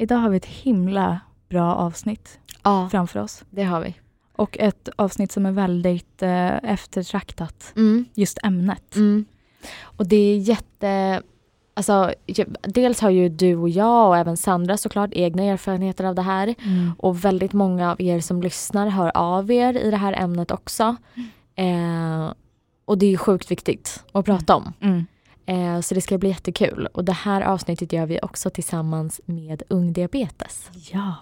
Idag har vi ett himla bra avsnitt Ja, framför oss. det har vi. Och ett avsnitt som är väldigt eh, eftertraktat. Mm. Just ämnet. Mm. Och det är jätte... Alltså, dels har ju du och jag och även Sandra såklart egna erfarenheter av det här. Mm. Och väldigt många av er som lyssnar hör av er i det här ämnet också. Eh, och det är sjukt viktigt att prata om. Eh, så det ska bli jättekul. Och det här avsnittet gör vi också tillsammans med Ung Diabetes. Ja,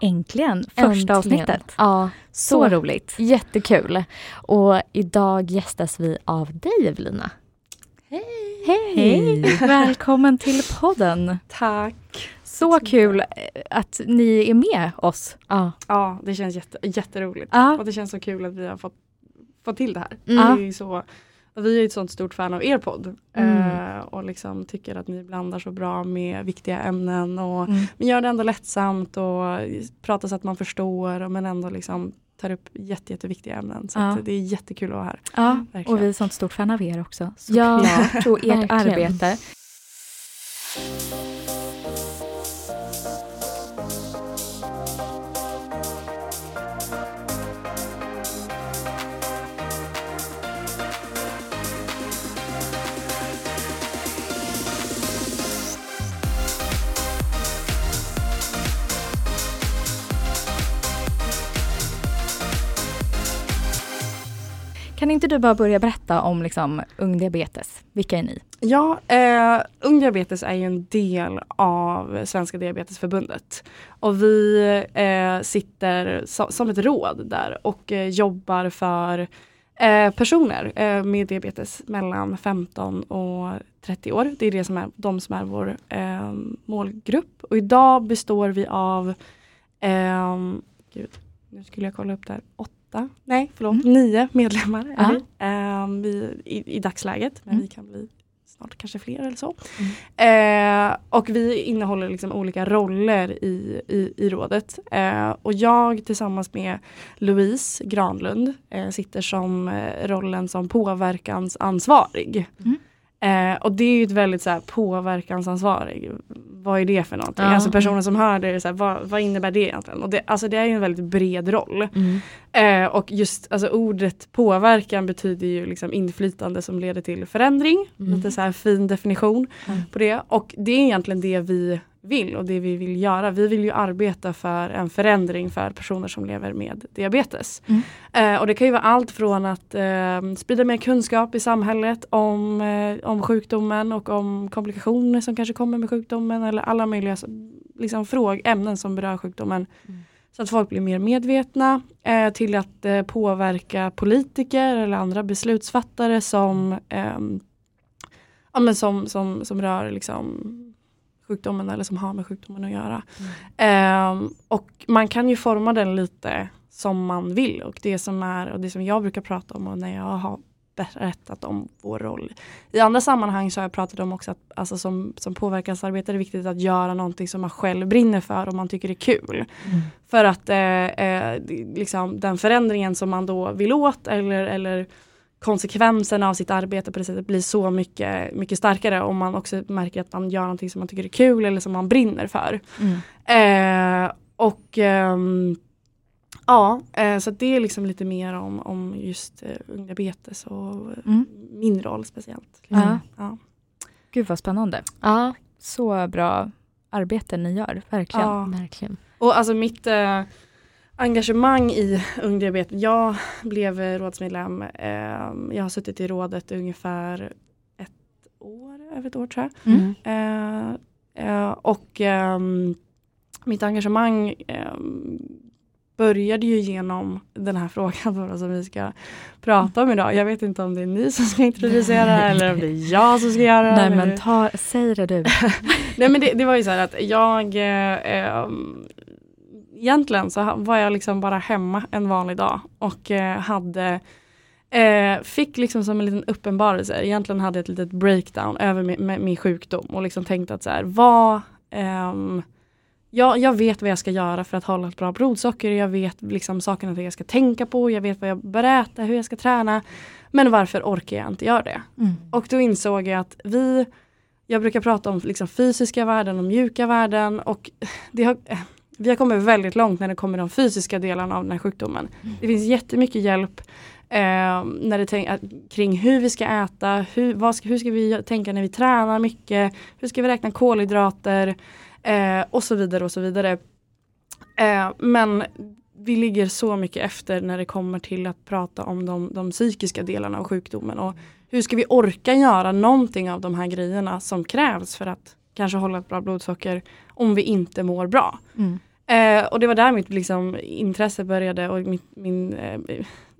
äntligen. Första Äntligen. avsnittet. Ja, Så så roligt. jättekul. Och idag gästas vi av dig Evelina. Hej! Hej! Välkommen till podden. Tack. Så kul eh, att ni är med oss. Ja. Ja, det känns jätte, jätteroligt. Ja. Och det känns så kul att vi har fått, fått till det här. Mm. Det är ju vi är ett sånt stort fan av er podd. Mm. Eh, och liksom tycker att ni blandar så bra med viktiga ämnen. Och, Mm. Men gör det ändå lättsamt och pratar så att man förstår. och- Men ändå liksom tar upp jätte, jätteviktiga ämnen. Så Ja. det är jättekul att vara här. Ja, Verkligen. och vi är sånt stort fan av er också. Ja, Såklart. Och ert arbete. Kan inte du bara börja berätta om liksom, Ung Diabetes? Vilka är ni? Ja, eh, Ung Diabetes är ju en del av Svenska Diabetesförbundet. Och vi eh, sitter so som ett råd där och eh, jobbar för eh, personer eh, med diabetes mellan 15 och 30 år. Det är det som är, de som är vår eh, målgrupp. Och idag består vi av, eh, gud, nu skulle jag kolla upp det här, åtta, nej förlåt, nio medlemmar är vi, ehm, vi, i, i dagsläget. Men Mm. vi kan bli snart kanske fler eller så. Eh, och vi innehåller liksom olika roller i, i, i rådet. Eh, och jag tillsammans med Louise Granlund eh, sitter som eh, rollen som påverkansansvarig. Mm. Eh, och det är ju ett väldigt så här, påverkansansvarig. Vad är det för någonting? Ja. Alltså personen som hör det, är så här, vad, vad innebär det egentligen? Och det, alltså det är ju en väldigt bred roll. Mm. Eh, och just alltså, ordet påverkan betyder ju liksom inflytande som leder till förändring. Mm. Lite så här fin definition Mm. på det. Och det är egentligen det vi vill och det vi vill göra. Vi vill ju arbeta för en förändring för personer som lever med diabetes. Mm. Eh, och det kan ju vara allt från att eh, sprida mer kunskap i samhället om, eh, om sjukdomen och om komplikationer som kanske kommer med sjukdomen eller alla möjliga liksom, fråg, ämnen som berör sjukdomen. Mm. Så att folk blir mer medvetna eh, till att eh, påverka politiker eller andra beslutsfattare som, ehm, ja, men som, som, som rör liksom, sjukdomen eller som har med sjukdomen att göra. Ehm, och man kan ju forma den lite som man vill och det som är och det som jag brukar prata om och när jag har berättat om vår roll. I andra sammanhang så har jag pratat om också att alltså som, som påverkansarbetare är det viktigt att göra någonting som man själv brinner för och man tycker det är kul. Mm. För att eh, eh, liksom den förändringen som man då vill åt eller, eller konsekvenserna av sitt arbete på det sättet blir så mycket, mycket starkare om man också märker att man gör någonting som man tycker är kul eller som man brinner för. Mm. Eh, och ehm, ja, eh, så det är liksom lite mer om, om just eh, ung diabetes och eh, Mm. min roll speciellt. Ja. Ja. Gud vad spännande. Ja, Så bra arbete ni gör, verkligen. Ja. verkligen. Och alltså mitt eh, engagemang i Ung Diabetes, jag blev rådsmedlem, eh, jag har suttit i rådet ungefär ett år, över ett år tror jag. Mm. Eh, eh, och ehm, mitt engagemang ehm, började ju genom den här frågan då, som vi ska prata om idag. Jag vet inte om det är ni som ska introducera eller om det är jag som ska göra det. Nej men ta, säg det du. Nej men det, det var ju så här att jag eh, ehm, Egentligen så var jag liksom bara hemma en vanlig dag och eh, hade eh, Fick liksom som en liten uppenbarelse, egentligen hade jag ett litet breakdown över min, min sjukdom och liksom tänkte att så här, vad ehm, jag, jag vet vad jag ska göra för att hålla ett bra blodsocker, jag vet liksom sakerna jag ska tänka på, jag vet vad jag bör äta, hur jag ska träna. Men varför orkar jag inte göra det? Mm. Och då insåg jag att vi jag brukar prata om liksom fysiska värden och mjuka värden och det har, vi har kommit väldigt långt när det kommer de fysiska delarna av den här sjukdomen. Det finns jättemycket hjälp eh, när det tänk, kring hur vi ska äta, hur, vad ska, hur ska vi tänka när vi tränar mycket, hur ska vi räkna kolhydrater eh, och så vidare och så vidare. Eh, men vi ligger så mycket efter när det kommer till att prata om de, de psykiska delarna av sjukdomen och hur ska vi orka göra någonting av de här grejerna som krävs för att kanske hålla ett bra blodsocker om vi inte mår bra. Mm. Eh, och det var där mitt liksom, intresse började och mitt, min eh,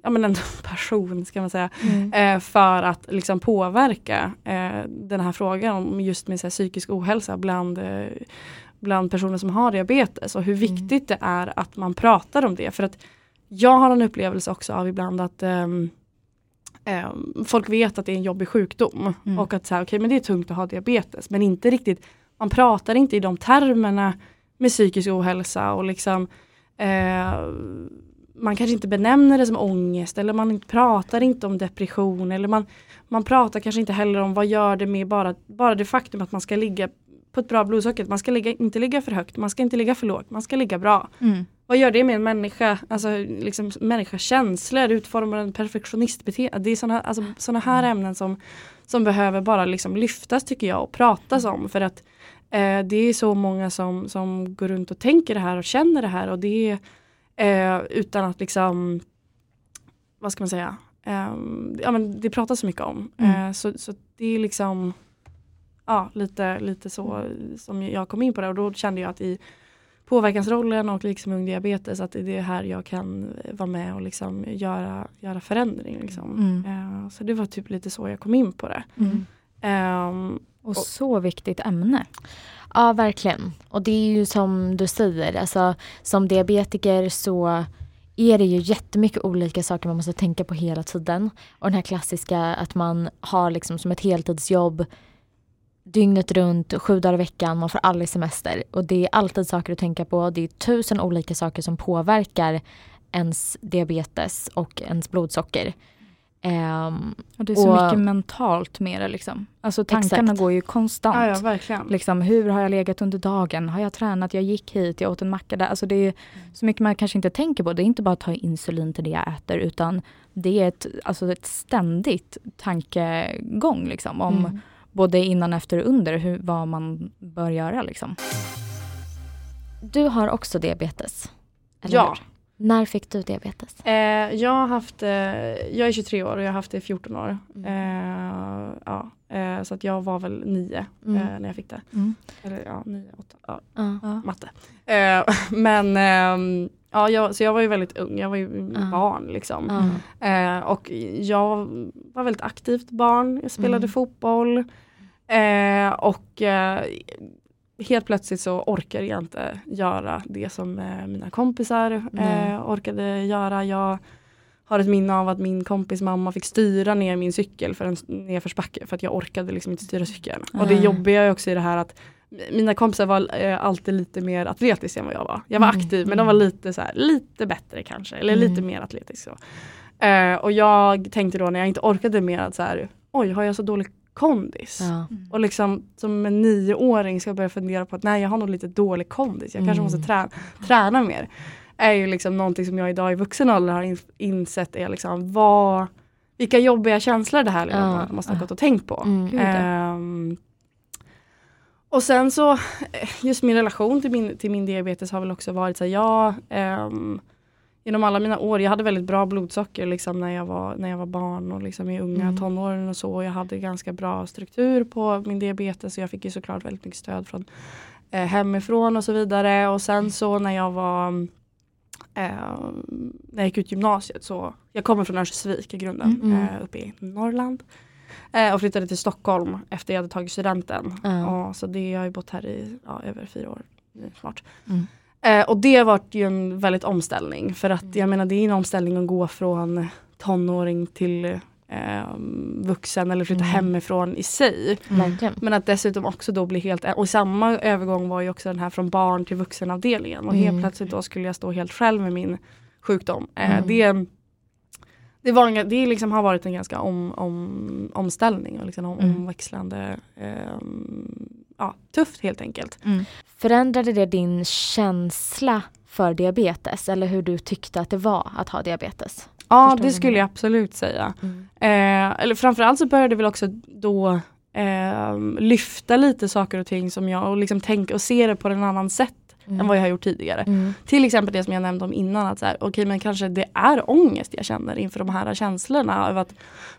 ja, men en passion ska man säga. Mm. Eh, för att liksom påverka eh, den här frågan om just med här, psykisk ohälsa bland, eh, bland personer som har diabetes och hur viktigt det är att man pratar om det. För att jag har en upplevelse också av ibland att ehm, folk vet att det är en jobbig sjukdom Mm. och att så här, okay, men det är tungt att ha diabetes men inte riktigt, man pratar inte i de termerna med psykisk ohälsa och liksom eh, man kanske inte benämner det som ångest eller man pratar inte om depression eller man, man pratar kanske inte heller om vad gör det med bara, bara det faktum att man ska ligga på ett bra blodsocker. Man ska ligga, inte ligga för högt, man ska inte ligga för lågt, man ska ligga bra. Mm. Vad gör det med en människa? Alltså liksom människas känslor, utformar en perfektionistbeteende. Det är sådana alltså, såna här ämnen som, som behöver bara liksom lyftas tycker jag och pratas om. För att eh, det är så många som, som går runt och tänker det här och känner det här och det är eh, utan att liksom, vad ska man säga, eh, ja, men det pratas så mycket om. Mm. Eh, så, så det är liksom ja, lite, lite så som jag kom in på det och då kände jag att i påverkansrollen och liksom ung diabetes att det är här jag kan vara med och liksom göra, göra förändring. Liksom. Mm. Eh, så det var typ lite så jag kom in på det. Mm. Ehm, Och så viktigt ämne. Ja, verkligen. Och det är ju som du säger, alltså, som diabetiker så är det ju jättemycket olika saker man måste tänka på hela tiden. Och den här klassiska att man har liksom som ett heltidsjobb dygnet runt, sju dagar i veckan, man får aldrig semester. Och det är alltid saker att tänka på. Det är tusen olika saker som påverkar ens diabetes och ens blodsocker. Ehm, Och det är så Och- mycket mentalt med det liksom. Alltså tankarna Exakt. går ju konstant. ja, ja, verkligen. Liksom, hur har jag legat under dagen? Har jag tränat? Jag gick hit, jag åt en macka där. Alltså det är så mycket man kanske inte tänker på. Det är inte bara att ta insulin till det jag äter utan det är ett, alltså ett ständigt tankegång liksom, om mm. både innan, efter och under hur, vad man bör göra. Liksom. Du har också diabetes. Eller Ja. hur? När fick du diabetes? Eh, jag har haft, eh, jag är 23 år och jag har haft det i 14 år. Mm. Eh, ja, eh, så att jag var väl nio Mm. eh, när jag fick det. Mm. Eller ja, nio, åtta, ja, Ja. Matte. Eh, men ehm, ja, jag, så jag var ju väldigt ung, jag var ju barn liksom. Eh, och jag var väldigt aktivt barn, jag spelade Mm. fotboll. Eh, och eh, helt plötsligt så orkar jag inte göra det som eh, mina kompisar eh, orkade göra. Jag har ett minne av att min kompis mamma fick styra ner min cykel för en nedförsbacke för att jag orkade liksom inte styra cykeln. Och det jobbiga är också i det här att mina kompisar var eh, alltid lite mer atletiska än vad jag var. Jag var Mm. aktiv men de var lite, så här, lite bättre kanske, eller Mm. lite mer atletisk. Så. Eh, och jag tänkte då när jag inte orkade mer att så här, oj har jag så dålig kondis? Ja. Och liksom som en nioåring ska jag börja fundera på att nej jag har nog lite dålig kondis, jag kanske Mm. måste träna, träna mer. Är ju liksom någonting som jag idag i vuxen ålder har in, insett är liksom vad, vilka jobbiga känslor det här lilla Ja. barnet måste ha gått och tänkt på. Mm. Ehm, och sen så, eh, just min relation till min, till min diabetes har väl också varit så här, jag ehm, genom alla mina år, jag hade väldigt bra blodsocker liksom när jag var, när jag var barn och liksom i unga Mm. tonåren och så. Jag hade ganska bra struktur på min diabetes och jag fick ju såklart väldigt mycket stöd från eh, hemifrån och så vidare. Och sen så när jag var eh, när jag gick ut gymnasiet så, jag kommer från Örnsköldsvik i grunden, Mm. eh, uppe i Norrland. Eh, och flyttade till Stockholm efter jag hade tagit studenten. Ja. Och, så det, jag har ju bott här i ja, över fyra år snart. Mm. Eh, och det var ju en väldigt omställning för att Mm. jag menar det är en omställning att gå från tonåring till eh, vuxen eller flytta Mm. hemifrån i sig. Verkligen. Men att dessutom också då bli helt, och samma övergång var ju också den här från barn till vuxenavdelningen och Mm. helt plötsligt då skulle jag stå helt själv med min sjukdom. Eh, Mm. det, det, var en, det liksom har varit en ganska om, om, omställning och liksom om, Mm. omväxlande eh, ja, tufft helt enkelt. Mm. Förändrade det din känsla för diabetes eller hur du tyckte att det var att ha diabetes? Ja Förstår det skulle jag absolut säga. Eh, eller framförallt så började det väl också då eh, lyfta lite saker och ting som jag och liksom tänka och se det på en annan sätt än vad jag har gjort tidigare. Mm. Till exempel det som jag nämnde om innan att så här, okej men kanske det är ångest jag känner inför de här känslorna av att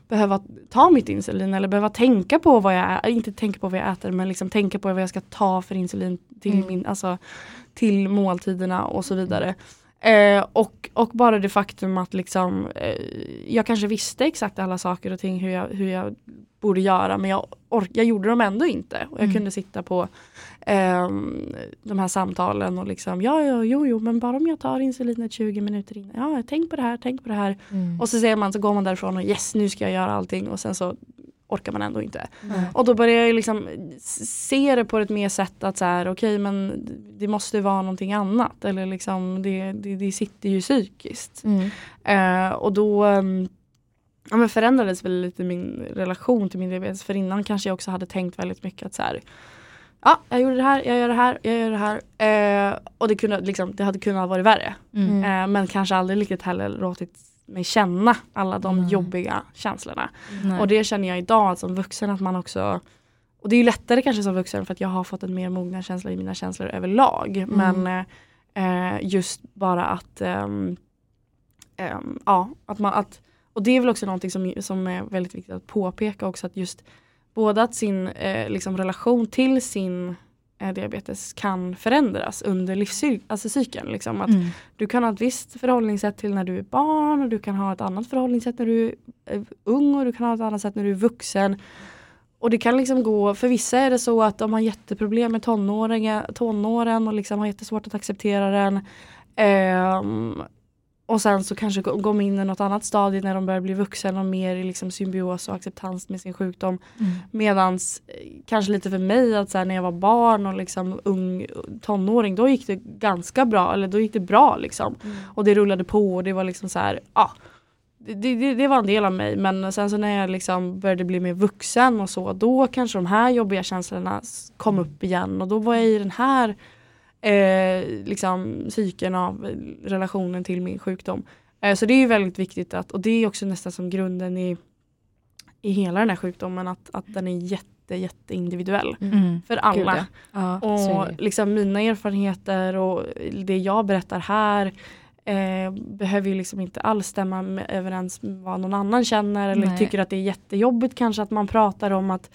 behöva ta mitt insulin eller behöva tänka på vad jag ä- inte tänka på vad jag äter men liksom tänka på vad jag ska ta för insulin till, Mm. min, alltså, till måltiderna och så vidare. Eh, och, och bara det faktum att liksom, eh, jag kanske visste exakt alla saker och ting hur jag, hur jag borde göra men jag, ork- jag gjorde dem ändå inte. Och jag Mm. kunde sitta på ehm, de här samtalen och liksom ja, ja, jo, jo, men bara om jag tar insulinet 20 minuter innan. Ja, tänk på det här, tänk på det här. Mm. Och så ser man så går man därifrån och yes, nu ska jag göra allting och sen så orkar man ändå inte. Mm. Och då börjar jag liksom se det på ett mer sätt att så här, okej men det måste vara någonting annat. Eller liksom det, det, det sitter ju psykiskt. Mm. Eh, och då ehm, ja, men förändrades väl lite min relation till min diabetes. För innan kanske jag också hade tänkt väldigt mycket att så här, ja jag gjorde det här, jag gör det här, jag gör det här. Eh, och det, kunde, liksom, det hade kunnat vara värre. Mm. Mm. Eh, men kanske aldrig riktigt heller låtit mig känna alla de Nej. jobbiga känslorna. Nej. Och det känner jag idag som vuxen att man också och det är ju lättare kanske som vuxen för att jag har fått en mer mogna känsla i mina känslor överlag. Mm. Men eh, just bara att ehm, ehm, ja, att man att och det är väl också någonting som, som är väldigt viktigt att påpeka också att just både att sin eh, liksom relation till sin eh, diabetes kan förändras under livscykeln. Alltså liksom. att Mm. du kan ha ett visst förhållningssätt till när du är barn och du kan ha ett annat förhållningssätt när du är ung och du kan ha ett annat sätt när du är vuxen. Och det kan liksom gå, för vissa är det så att de har jätteproblem med tonåren och liksom har jättesvårt att acceptera den. Ehm, och sen så kanske gå- går de in i något annat stadie när de börjar bli vuxen och mer i liksom symbios och acceptans med sin sjukdom. Mm. Medans eh, kanske lite för mig att så här, när jag var barn och liksom ung tonåring då gick det ganska bra, eller då gick det bra liksom. Och det rullade på och det var liksom så här, ja. Det, det, det var en del av mig men sen så när jag liksom började bli mer vuxen och så då kanske de här jobbiga känslorna kom upp igen och då var jag i den här eh, liksom cykeln av relationen till min sjukdom. Eh, så det är ju väldigt viktigt att, och det är också nästan som grunden i, i hela den här sjukdomen att, att den är jätte, jätte individuell Mm. för alla. Gud, ja. Och liksom mina erfarenheter och det jag berättar här eh, behöver ju liksom inte alls stämma med, överens med vad någon annan känner eller Nej. tycker att det är jättejobbigt kanske att man pratar om att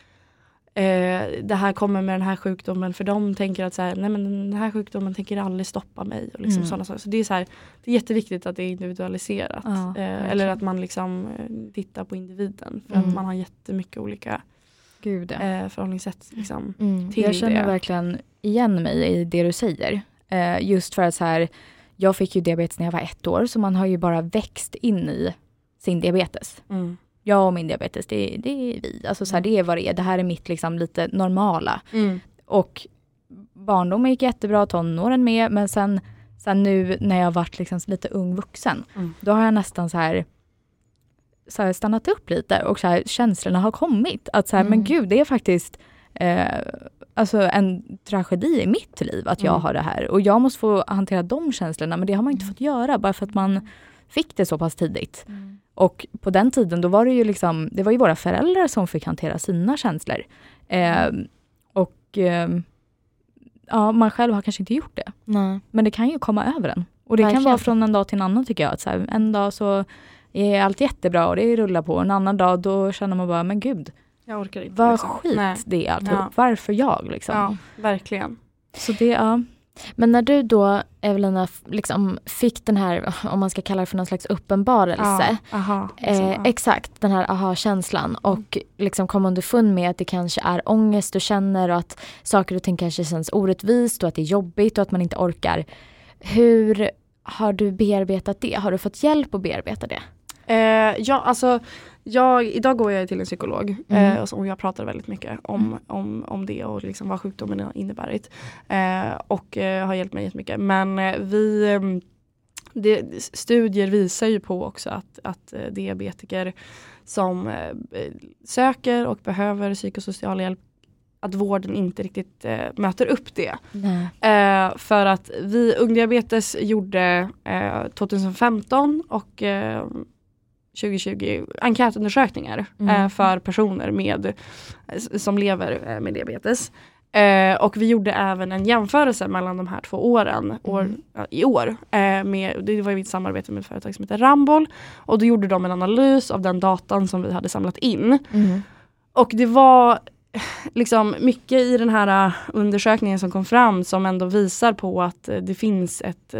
eh, det här kommer med den här sjukdomen för de tänker att så här, nej men den här sjukdomen tänker aldrig stoppa mig. Och liksom Mm. saker. Så det är, så här, det är jätteviktigt att det är individualiserat. Ja, eh, eller att man liksom eh, tittar på individen. För Mm. att man har jättemycket olika Gud, ja. eh, förhållningssätt. Liksom. Mm. till jag känner det. verkligen igen mig i det du säger. Eh, just för att så här, jag fick ju diabetes när jag var ett år så man har ju bara växt in i sin diabetes. Mm. Jag och min diabetes, det, det är vi. Alltså så här, det är vad det är. Det här är mitt liksom lite normala. Mm. Och barndomen gick jättebra, tonåren med, men sen, sen nu när jag varit liksom lite ung vuxen, Mm. då har jag nästan så här, så här stannat upp lite och så här, känslorna har kommit. Att så här, Mm. men gud, det är faktiskt eh, alltså en tragedi i mitt liv att jag Mm. har det här. Och jag måste få hantera de känslorna, men det har man inte fått göra bara för att man fick det så pass tidigt. Och på den tiden då var det ju liksom, det var ju våra föräldrar som fick hantera sina känslor. Eh, och eh, ja, man själv har kanske inte gjort det. Nej. Men det kan ju komma över en. Och det kan Verkligen. vara från en dag till en annan tycker jag. Att så här, en dag så är allt jättebra och det rullar på. En annan dag då känner man bara, men gud, Jag orkar inte. vad liksom. skit Nej. det är alltihop. Ja. Varför jag liksom? Ja, verkligen. Så det, ja. Men när du då Evelina liksom fick den här, om man ska kalla det för någon slags uppenbarelse. Ja, aha, Eh, liksom, ja. Exakt, den här aha-känslan och liksom kom underfund med att det kanske är ångest du känner och att saker och ting kanske känns orättvist och att det är jobbigt och att man inte orkar. Hur har du bearbetat det? Har du fått hjälp att bearbeta det? Eh, ja, alltså, jag, idag går jag till en psykolog Mm. eh, och jag pratar väldigt mycket om, om, om det och liksom vad sjukdomen har inneburit. Eh, och eh, har hjälpt mig jättemycket. Men eh, vi, eh, det, studier visar ju på också att, att eh, diabetiker som eh, söker och behöver psykosocial hjälp att vården inte riktigt eh, möter upp det. Eh, för att vi Ungdiabetes gjorde eh, 2015 och 2020 enkätundersökningar mm. för personer med, som lever med diabetes. Eh, och vi gjorde även en jämförelse mellan de här två åren år, mm. i år. Eh, med, det var i ett samarbete med ett företag som heter Rambol. Och då gjorde de en analys av den datan som vi hade samlat in. Mm. Och det var liksom mycket i den här undersökningen som kom fram som ändå visar på att det finns ett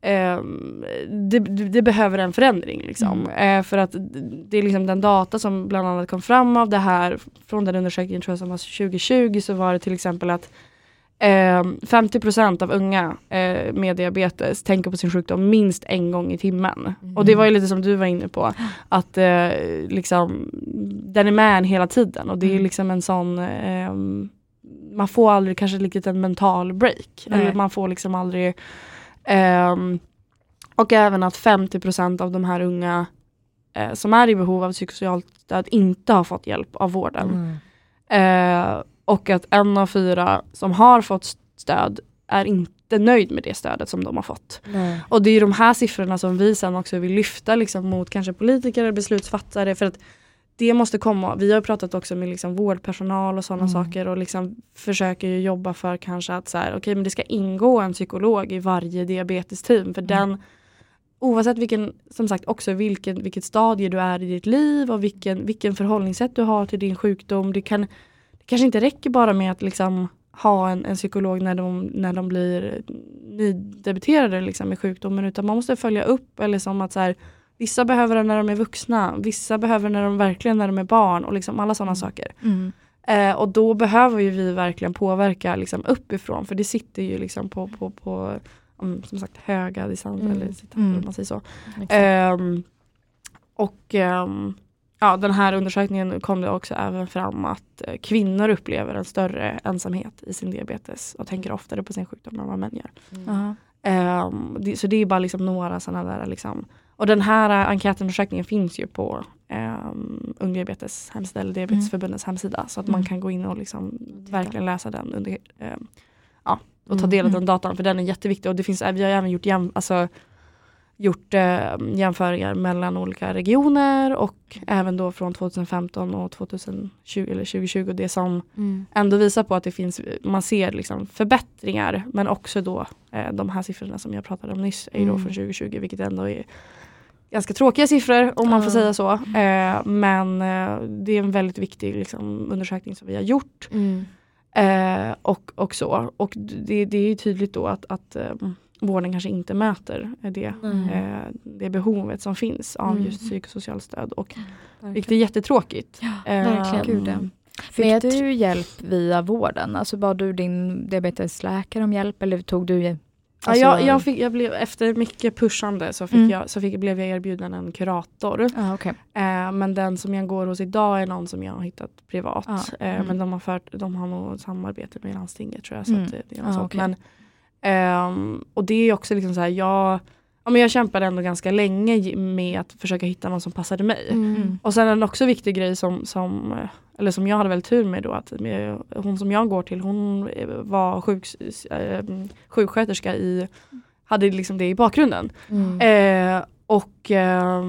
eh, Ehm, det, det, behöver en förändring. Liksom. Mm. Eh, för att det är liksom den data som bland annat kom fram av det här från den undersökningen tror jag som var 2020 så var det till exempel att eh, 50% av unga eh, med diabetes tänker på sin sjukdom minst en gång i timmen. Mm. Och det var ju lite som du var inne på, att eh, liksom, den är med en hela tiden och det är mm. liksom en sån ehm, man får aldrig kanske riktigt en mental break. Nej. Eller man får liksom aldrig Um, och även att 50% av de här unga uh, som är i behov av psykosocialt stöd inte har fått hjälp av vården. Mm. Uh, och att en av fyra som har fått stöd är inte nöjd med det stödet som de har fått. Mm. Och det är de här siffrorna som vi sen också vill lyfta liksom, mot kanske politiker och beslutsfattare för att det måste komma. Vi har pratat också med liksom vårdpersonal och sådana mm. saker och liksom försöker jobba för kanske att så här, okay, men det ska ingå en psykolog i varje diabetesteam. För mm. den, oavsett vilken, som sagt också vilken, vilket stadie du är i ditt liv och vilken, vilken förhållningssätt du har till din sjukdom. Det, kan, det kanske inte räcker bara med att liksom ha en, en psykolog när de, när de blir nydebuterade liksom med sjukdomen utan man måste följa upp eller som att så här, Vissa behöver det när de är vuxna, vissa behöver när de verkligen när de är barn och liksom alla sådana mm. saker. Mm. Eh, och då behöver ju vi verkligen påverka liksom uppifrån för det sitter ju liksom på, på, på som sagt höga distanser mm. eller citat, mm. man säger så. Um, och um, ja, den här undersökningen kom det också även fram att uh, kvinnor upplever en större ensamhet i sin diabetes och tänker oftare på sin sjukdom än vad män gör. Mm. Um, det, så det är bara liksom några sådana där liksom, och den här enkätundersökningen finns ju på um, Ung Diabetes hemsida eller Diabetesförbundets mm. hemsida så att mm. man kan gå in och liksom verkligen läsa den under, um, ja, och ta del av mm. den datan för den är jätteviktig och det finns, vi har även gjort jäm, alltså, gjort eh, jämföringar mellan olika regioner och även då från 2015 och 2020, eller 2020 det som mm. ändå visar på att det finns, man ser liksom förbättringar men också då eh, de här siffrorna som jag pratade om nyss är mm. då från 2020 vilket ändå är ganska tråkiga siffror om man får säga så. Eh, men eh, det är en väldigt viktig liksom, undersökning som vi har gjort. Mm. Eh, och, och så. Och det, det är tydligt då att, att um, vården kanske inte möter det, mm. eh, det behovet som finns av mm. just psykosocialt stöd. Och, vilket är jättetråkigt. Ja, verkligen. Um, Fick du hjälp via vården? Alltså bad du din diabetesläkare om hjälp eller tog du Alltså, ja, jag, jag, fick, jag blev, efter mycket pushande så, fick mm. jag, så fick, blev jag erbjuden en kurator. Ah, okay. eh, men den som jag går hos idag är någon som jag har hittat privat. Ah, eh, mm. Men de har, fört, de har nog samarbete med landstinget tror jag. Så mm. det, det, är något ah, Okay. Men, eh, och det är också liksom så här, jag, ja, men jag kämpade ändå ganska länge med att försöka hitta någon som passade mig. Mm. Och sen en också viktig grej som, som eller som jag hade väldigt tur med då, att med, hon som jag går till hon var sjuk, äh, sjuksköterska i, hade liksom det i bakgrunden. Mm. Eh, och eh,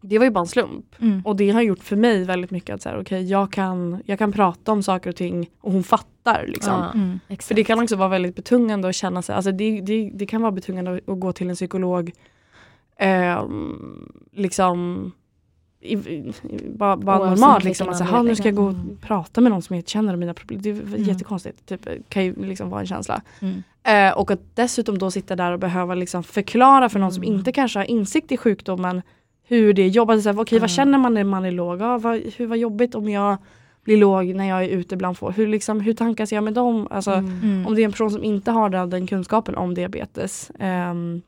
det var ju bara en slump. Mm. Och det har gjort för mig väldigt mycket att så här, okay, jag, kan, jag kan prata om saker och ting och hon fattar. Liksom. Mm, för det kan också vara väldigt betungande att känna sig, alltså det, det, det kan vara betungande att, gå till en psykolog eh, liksom i, i, bara, bara normalt. Liksom, alltså, nu ska jag gå och mm. prata med någon som jag känner mina problem. Det är mm. jättekonstigt. Typ, kan ju liksom vara en känsla. Mm. Eh, och att dessutom då sitta där och behöva liksom förklara för någon som mm. inte kanske har insikt i sjukdomen hur det jobbar. Okej, okay, vad känner man när man är låg? Ja, vad, hur var jobbigt om jag blir låg när jag är ute bland folk. Hur, liksom, hur tankas jag med dem? Alltså, mm. Om det är en person som inte har den, den kunskapen om diabetes. Um,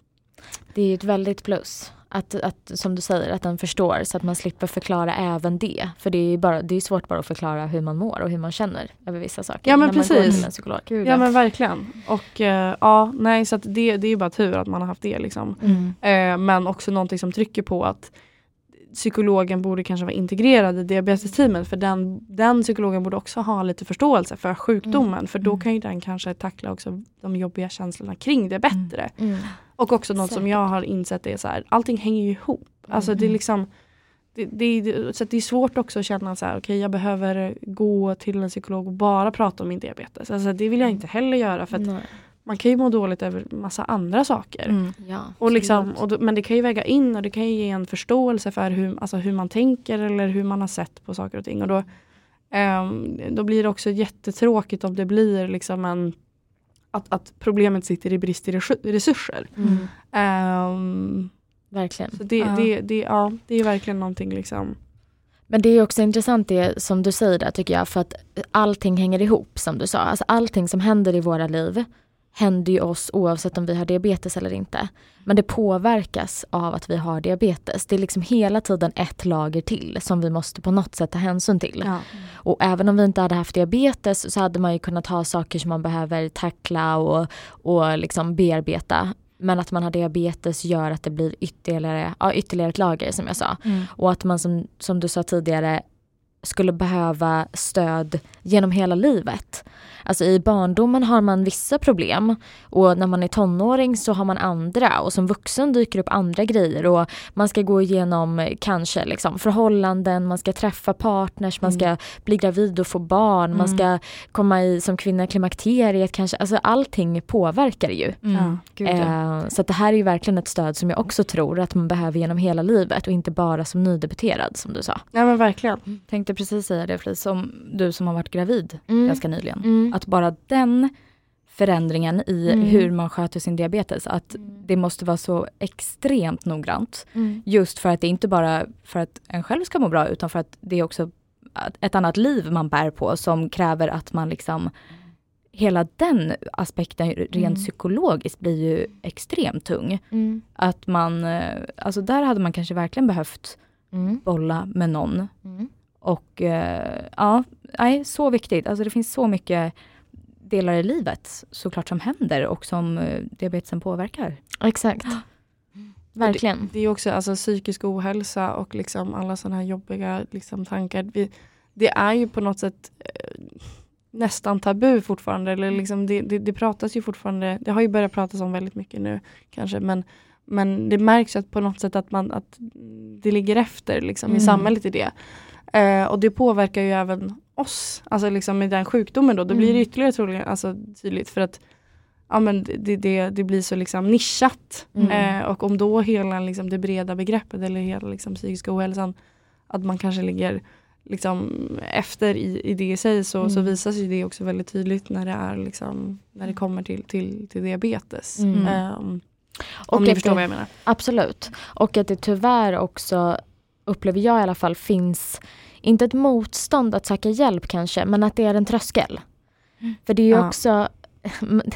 det är ett väldigt plus Att, att, som du säger, att den förstår så att man slipper förklara även det. För det är, bara, det är svårt bara att förklara hur man mår och hur man känner över vissa saker. Ja men när Man går precis. till en psykolog. Gud, Ja men verkligen. Och eh, ja, nej så att det, det är ju bara tur att man har haft det liksom. Mm. Eh, men också någonting som trycker på att psykologen borde kanske vara integrerad i diabetesteamet för den, den psykologen borde också ha lite förståelse för sjukdomen för då Mm. kan ju den kanske tackla också de jobbiga känslorna kring det bättre. Mm. Och också något som Säkert. jag har insett är så här, allting hänger ju ihop. Alltså det är Mm. liksom det, det, så att det är svårt också att känna så här, okej jag behöver gå till en psykolog och bara prata om min diabetes. Alltså det vill jag inte heller göra för att. Man kan ju må dåligt över massa andra saker. Mm. Ja, Och liksom, och då, men det kan ju väga in och det kan ju ge en förståelse för hur, alltså hur man tänker eller hur man har sett på saker och ting. Och då, ehm, då blir det också jättetråkigt om det blir liksom en att, att problemet sitter i brist i resu- resurser. Mm. Ehm, Verkligen. så det, Ja. det, det, ja, det är verkligen någonting liksom. Men det är också intressant det som du säger där tycker jag för att allting hänger ihop som du sa. Alltså allting som händer i våra liv händer ju oss oavsett om vi har diabetes eller inte. Men det påverkas av att vi har diabetes. Det är liksom hela tiden ett lager till som vi måste på något sätt ta hänsyn till. Ja. Och även om vi inte hade haft diabetes så hade man ju kunnat ha saker som man behöver tackla och, och liksom bearbeta. Men att man har diabetes gör att det blir ytterligare, ja, ytterligare ett lager som jag sa. Mm. Och att man som, som du sa tidigare skulle behöva stöd genom hela livet. Alltså i barndomen har man vissa problem och när man är tonåring så har man andra och som vuxen dyker upp andra grejer och man ska gå igenom kanske liksom förhållanden, man ska träffa partners, man ska bli gravid och få barn, man Mm. ska komma i som kvinna klimakteriet kanske. Alltså allting påverkar ju. Mm. Ja. Eh, så att det här är ju verkligen ett stöd som jag också tror att man behöver genom hela livet och inte bara som nydebuterad som du sa. ja men verkligen. Tänkte precis säga det Fli, som du som har varit gravid Mm. ganska nyligen. Mm. Att bara den förändringen i Mm. hur man sköter sin diabetes, att det måste vara så extremt noggrant. Mm. Just för att det inte bara för att en själv ska må bra utan för att det är också ett annat liv man bär på som kräver att man liksom Hela den aspekten rent Mm. psykologiskt blir ju extremt tung. Mm. Att man, eh, alltså där hade man kanske verkligen behövt Mm. bolla med någon. Mm. Och eh, ja, nej, så viktigt. Alltså det finns så mycket delar i livet såklart som händer och som eh, diabetesen påverkar. Exakt. Verkligen. Det är också alltså, psykisk ohälsa och liksom alla sådana här jobbiga liksom, tankar. Vi, det är ju på något sätt eh, nästan tabu fortfarande. Eller liksom, det, det, det pratas ju fortfarande, det har ju börjat pratas om väldigt mycket nu kanske. Men, men det märks att på något sätt att, man, att det ligger efter liksom, i Mm. samhället i det. Eh, och det påverkar ju även oss. Alltså liksom med den sjukdomen då. Då blir det Mm. ytterligare troligen, alltså, tydligt. För att ja, men det, det, det blir så liksom nischat. Mm. Eh, och om då hela liksom, det breda begreppet eller hela liksom, psykiska ohälsan att man kanske ligger liksom, efter i, i det i sig så, så Mm. visas ju det också väldigt tydligt när det, är, liksom, när det kommer till, till, till diabetes. Mm. Och om ni att förstår det- vad jag menar. Absolut. Och att det tyvärr också, upplever jag i alla fall, finns inte ett motstånd att söka hjälp kanske, men att det är en tröskel. För det är ju Ja. också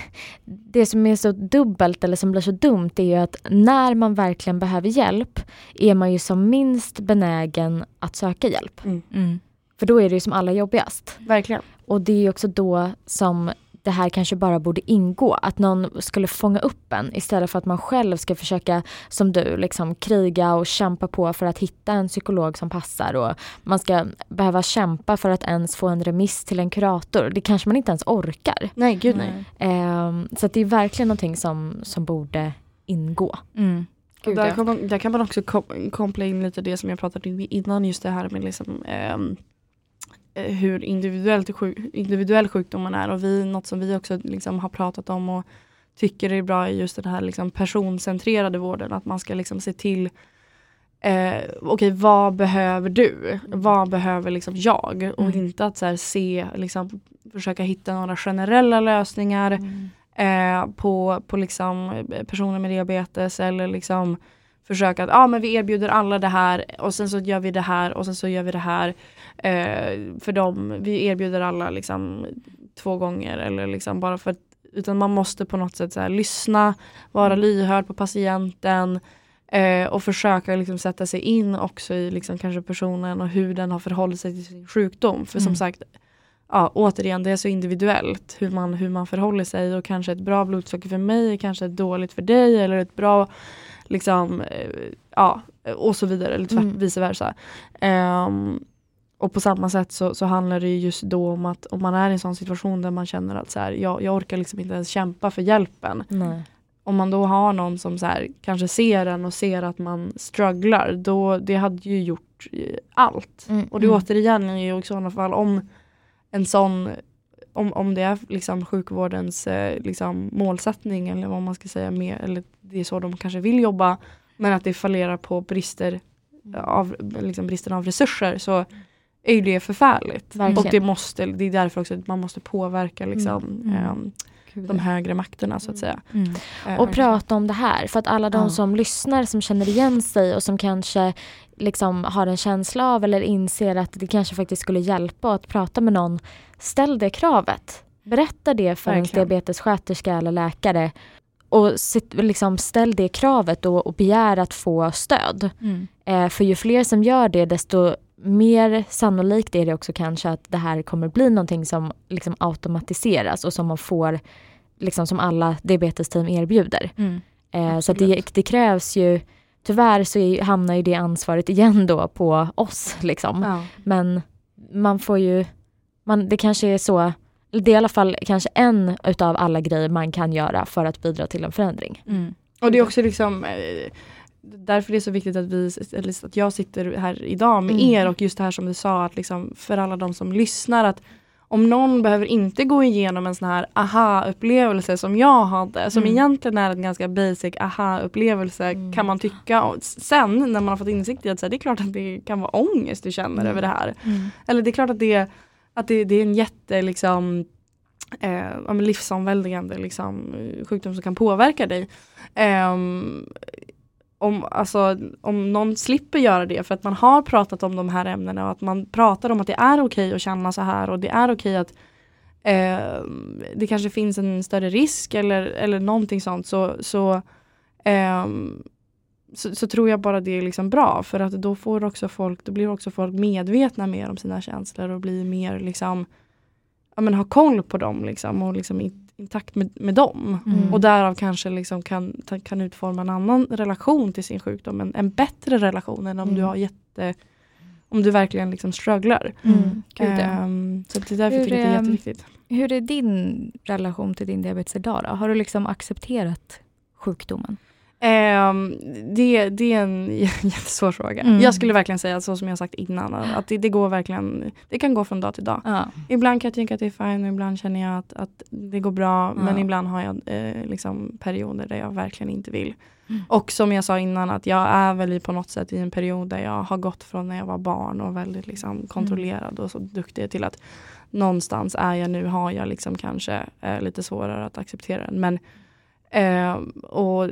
det som är så dubbelt eller som blir så dumt är ju att när man verkligen behöver hjälp är man ju som minst benägen att söka hjälp. Mm. För då är det ju som allra jobbigast. Verkligen. Och det är också då som det här kanske bara borde ingå. Att någon skulle fånga upp en istället för att man själv ska försöka, som du, liksom kriga och kämpa på för att hitta en psykolog som passar. Och man ska behöva kämpa för att ens få en remiss till en kurator. Det kanske man inte ens orkar. Nej, gud nej. Ehm, så att det är verkligen någonting som, som borde ingå. Mm. Gud, där, ja. kan man, där kan man också kom- koppla in lite det som jag pratade om innan, just det här med liksom, eh, hur individuellt sjuk, individuell sjukdomen är. Och vi, något som vi också liksom har pratat om och tycker är bra är just den här liksom personcentrerade vården. Att man ska liksom se till Eh, Okej, vad behöver du? Vad behöver liksom jag? Och Mm. inte att så här, se, liksom, försöka hitta några generella lösningar eh, på, på liksom eh, personer med diabetes eller liksom försöka att ah, men vi erbjuder alla det här och sen så gör vi det här och sen så gör vi det här. Eh, för dem, vi erbjuder alla liksom två gånger eller liksom bara för att utan man måste på något sätt så här, lyssna, vara lyhörd på patienten, Eh, och försöka liksom sätta sig in också i liksom kanske personen och hur den har förhållit sig till sin sjukdom. För Mm. som sagt, ja, återigen det är så individuellt hur man, hur man förhåller sig och kanske ett bra blodsocker för mig är kanske dåligt för dig eller ett bra liksom, eh, ja och så vidare, eller tvärt, Mm. vice versa. Ehm, och på samma sätt så, så handlar det ju just då om att om man är i en sån situation där man känner att så här, jag, jag orkar liksom inte ens kämpa för hjälpen. Nej. Om man då har någon som så här, kanske ser en och ser att man strugglar, då det hade ju gjort eh, allt. Mm, Och det mm. återigen är ju i sådana fall om en sån om, om det är liksom sjukvårdens eh, liksom målsättning eller vad man ska säga med, eller det är så de kanske vill jobba men att det fallerar på brister av, liksom bristen av resurser så är ju det förfärligt. Verkligen. Och det, måste, det är därför också att man måste påverka liksom, Mm. Gud, de högre makterna så att säga. Mm. Eh, Och prata om det här. För att alla de Ja. som lyssnar som känner igen sig och som kanske liksom har en känsla av eller inser att det kanske faktiskt skulle hjälpa att prata med någon. Ställ det kravet. Berätta det för Verkligen. diabetessköterska eller läkare. Och sitt, liksom ställ det kravet och, och begär att få stöd. Mm. Eh, för ju fler som gör det desto mer sannolikt är det också kanske att det här kommer bli någonting som liksom automatiseras och som man får, liksom som alla diabetesteam erbjuder. Mm. Eh, så det, det krävs ju, tyvärr så är, hamnar ju det ansvaret igen då på oss liksom. Ja. Men man får ju, man, det kanske är så, det är i alla fall kanske en utav alla grejer man kan göra för att bidra till en förändring. Mm. Och det är också liksom eh, därför det är så viktigt att, vi, att jag sitter här idag med Mm. er och just det här som du sa att liksom för alla de som lyssnar att om någon behöver inte gå igenom en sån här aha-upplevelse som jag hade, som Mm. egentligen är en ganska basic aha-upplevelse Mm. kan man tycka. Sen när man har fått insikt i att så här, det är klart att det kan vara ångest du känner Mm. över det här. Mm. Eller det är klart att det, att det, det är en jätte liksom, eh, livsomväldigande liksom, eh, sjukdom som kan påverka dig. Ehm, om, alltså, om någon slipper göra det för att man har pratat om de här ämnena och att man pratar om att det är okej att känna så här och det är okej att eh, det kanske finns en större risk eller, eller någonting sånt så, så, eh, så, så tror jag bara det är liksom bra för att då får också folk, då blir också folk medvetna mer om sina känslor och blir mer liksom ja, men ha koll på dem liksom och liksom intakt med, med dem. Mm. Och därav kanske liksom kan, kan utforma en annan relation till sin sjukdom. En, en bättre relation än om Mm. du har jätte om du verkligen liksom strugglar. Mm. Ehm, så det är därför Hur, jag tycker jag det är jätteviktigt. Hur är din relation till din diabetes idag då? Har du liksom accepterat sjukdomen? Ehm, det, det är en jättesvår fråga. Mm. Jag skulle verkligen säga så som jag sagt innan. Att det, det går verkligen, det kan gå från dag till dag. Ja. Ibland kan jag tycka att det är fine och ibland känner jag att, att det går bra. Men Ja. ibland har jag eh, liksom perioder där jag verkligen inte vill. Mm. Och som jag sa innan att jag är väl på något sätt i en period där jag har gått från när jag var barn och väldigt liksom kontrollerad och så duktig till att någonstans är jag nu har jag liksom kanske eh, lite svårare att acceptera den. Men eh, och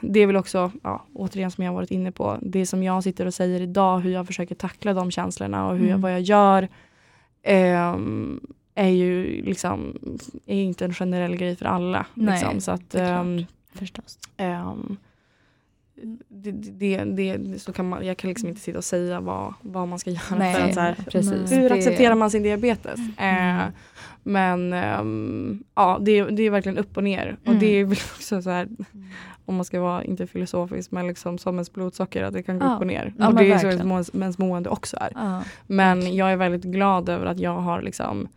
det är väl också, ja, återigen som jag har varit inne på, det som jag sitter och säger idag, hur jag försöker tackla de känslorna och hur jag, Mm. vad jag gör ehm, är ju liksom är inte en generell grej för alla. Nej, liksom. Så att ehm, Förstås. Ehm, det, det, det, så kan man, jag kan liksom inte sitta och säga vad, vad man ska göra. Nej, för att så här, precis. hur accepterar man sin diabetes? Mm. Eh, men ehm, ja, det, det är verkligen upp och ner. Och Mm. det är väl också så här, om man ska vara, inte filosofisk, men liksom som ens blodsocker, att det kan gå Ja. upp och ner. Ja, och det är så verkligen. ens må- ens mående också är. Ja. Men jag är väldigt glad över att jag har liksom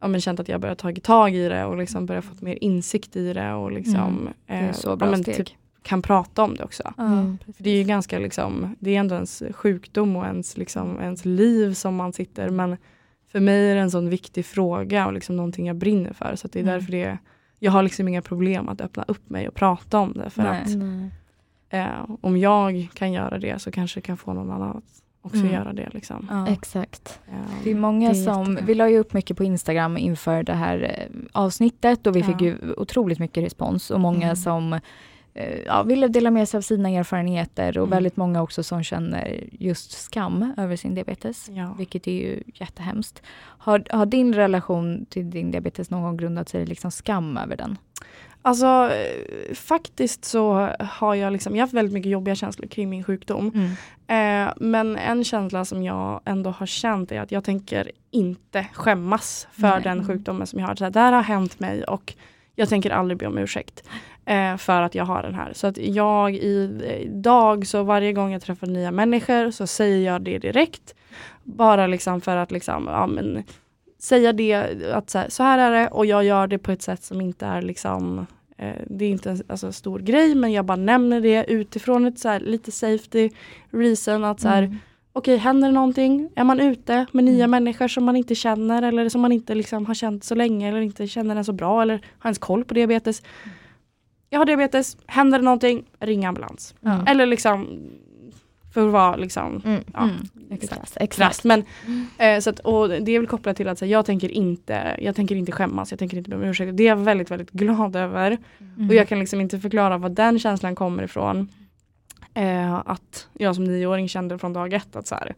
ja, men känt att jag börjat tagit tag i det och liksom börjat fått mer insikt i det och liksom Mm. Det är eh, så men steg. typ kan prata om det också. Mm. Det är ju ganska liksom, det är ändå ens sjukdom och ens, liksom, ens liv som man sitter men för mig är det en sån viktig fråga och liksom någonting jag brinner för så att det är Mm. därför det jag har liksom inga problem att öppna upp mig och prata om det för Nej. att Nej. eh, om jag kan göra det så kanske det kan få någon annan att också Mm. göra det. Liksom. Ja. Exakt. Eh, Det är många Det är som, jättebra. vi la ju upp mycket på Instagram inför det här eh, avsnittet och vi Ja. fick ju otroligt mycket respons och många Mm. som ja, ville dela med sig av sina erfarenheter och Mm. väldigt många också som känner just skam över sin diabetes. ja. Vilket är ju jättehemskt. Har, har din relation till din diabetes någon gång grundat sig i liksom skam över den? Alltså eh, faktiskt så har jag liksom, jag har haft väldigt mycket jobbiga känslor kring min sjukdom. Mm. Eh, men en känsla som jag ändå har känt är att jag tänker inte skämmas för Nej. den sjukdomen som jag har. Så här, det här har hänt mig och jag tänker aldrig be om ursäkt eh, för att jag har den här. Så att jag idag, så varje gång jag träffar nya människor så säger jag det direkt. Bara liksom för att liksom, ja, men, säga det, att så här, så här är det och jag gör det på ett sätt som inte är liksom eh, det är inte en alltså, stor grej men jag bara nämner det utifrån ett så här, lite safety reason att så här, Mm. okej händer det någonting, är man ute med nya Mm. människor som man inte känner eller som man inte liksom har känt så länge eller inte känner den så bra eller har ens koll på diabetes. Jag har diabetes, händer det någonting, ring ambulans. Mm. Eller liksom för att vara liksom Mm. ja, Mm. exakt. Exakt. exakt. krasst. Men, eh, så att, och det är väl kopplat till att här, jag, tänker inte, jag tänker inte skämmas, jag tänker inte be om ursäkt. Det är jag väldigt, väldigt glad över. Mm. Och jag kan liksom inte förklara var den känslan kommer ifrån. Eh, att jag som nioåring kände från dag ett att så här,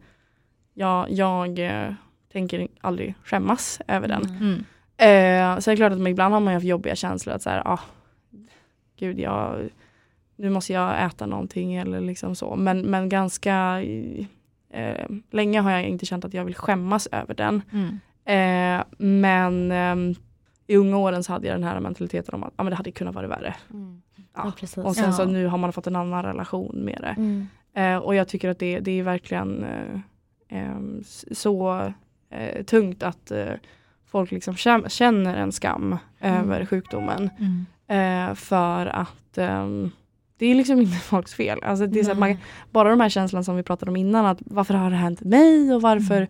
jag, jag eh, tänker aldrig skämmas över den. Mm. Eh, så är det klart att ibland har man ju haft jobbiga känslor att så här, ah, gud jag, nu måste jag äta någonting eller liksom så. Men, men ganska eh, länge har jag inte känt att jag vill skämmas över den. Mm. Eh, men ehm, i unga åren så hade jag den här mentaliteten om att ah, men det hade kunnat vara värre. Mm. Ja. Ja. Och sen Ja. så nu har man fått en annan relation med det. Mm. Eh, och jag tycker att det, det är verkligen eh, ehm, så eh, tungt att eh, folk liksom kä- känner en skam Mm. över sjukdomen. Mm. Eh, för att ehm, det är liksom inte folks fel. Alltså det är så man, bara de här känslorna som vi pratade om innan, att varför har det hänt mig och varför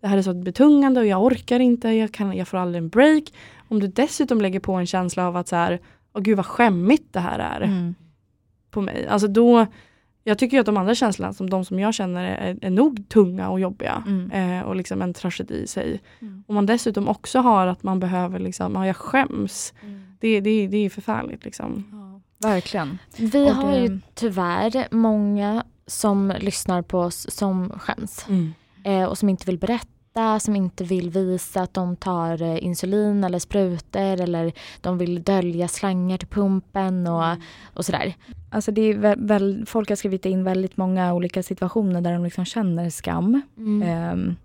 det här är så betungande och jag orkar inte, jag, kan, jag får aldrig en break. Om du dessutom lägger på en känsla av att så här, åh gud vad skämmigt det här är Mm. på mig. Alltså då, jag tycker att de andra känslorna, som de som jag känner är, är nog tunga och jobbiga. Mm. Eh, och liksom en tragedi i sig. Mm. Om man dessutom också har att man behöver, liksom, ja jag skäms. Det, det, det är förfärligt liksom. Ja, verkligen. Vi Och har det- ju tyvärr många som lyssnar på oss som skäms. Mm. Eh, och som inte vill berätta, som inte vill visa att de tar eh, insulin eller sprutor eller de vill dölja slangar till pumpen och, och sådär. Alltså det är väl, väl, folk har skrivit in väldigt många olika situationer där de liksom känner skam. Ehm,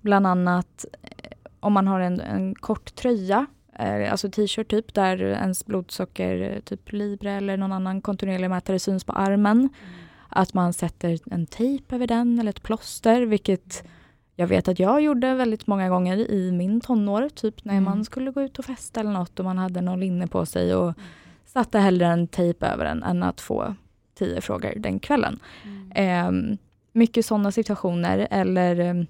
bland annat eh, om man har en, en kort tröja, eh, alltså t-shirt typ, där ens blodsocker, eh, typ Libre eller någon annan kontinuerlig mätare syns på armen. Att man sätter en tejp över den eller ett plåster, vilket jag vet att jag gjorde väldigt många gånger i min tonår, typ när Mm. man skulle gå ut och festa eller något och man hade någon linne på sig och satte hellre en tejp över den än att få tio frågor den kvällen. Ehm, mycket sådana situationer eller ehm,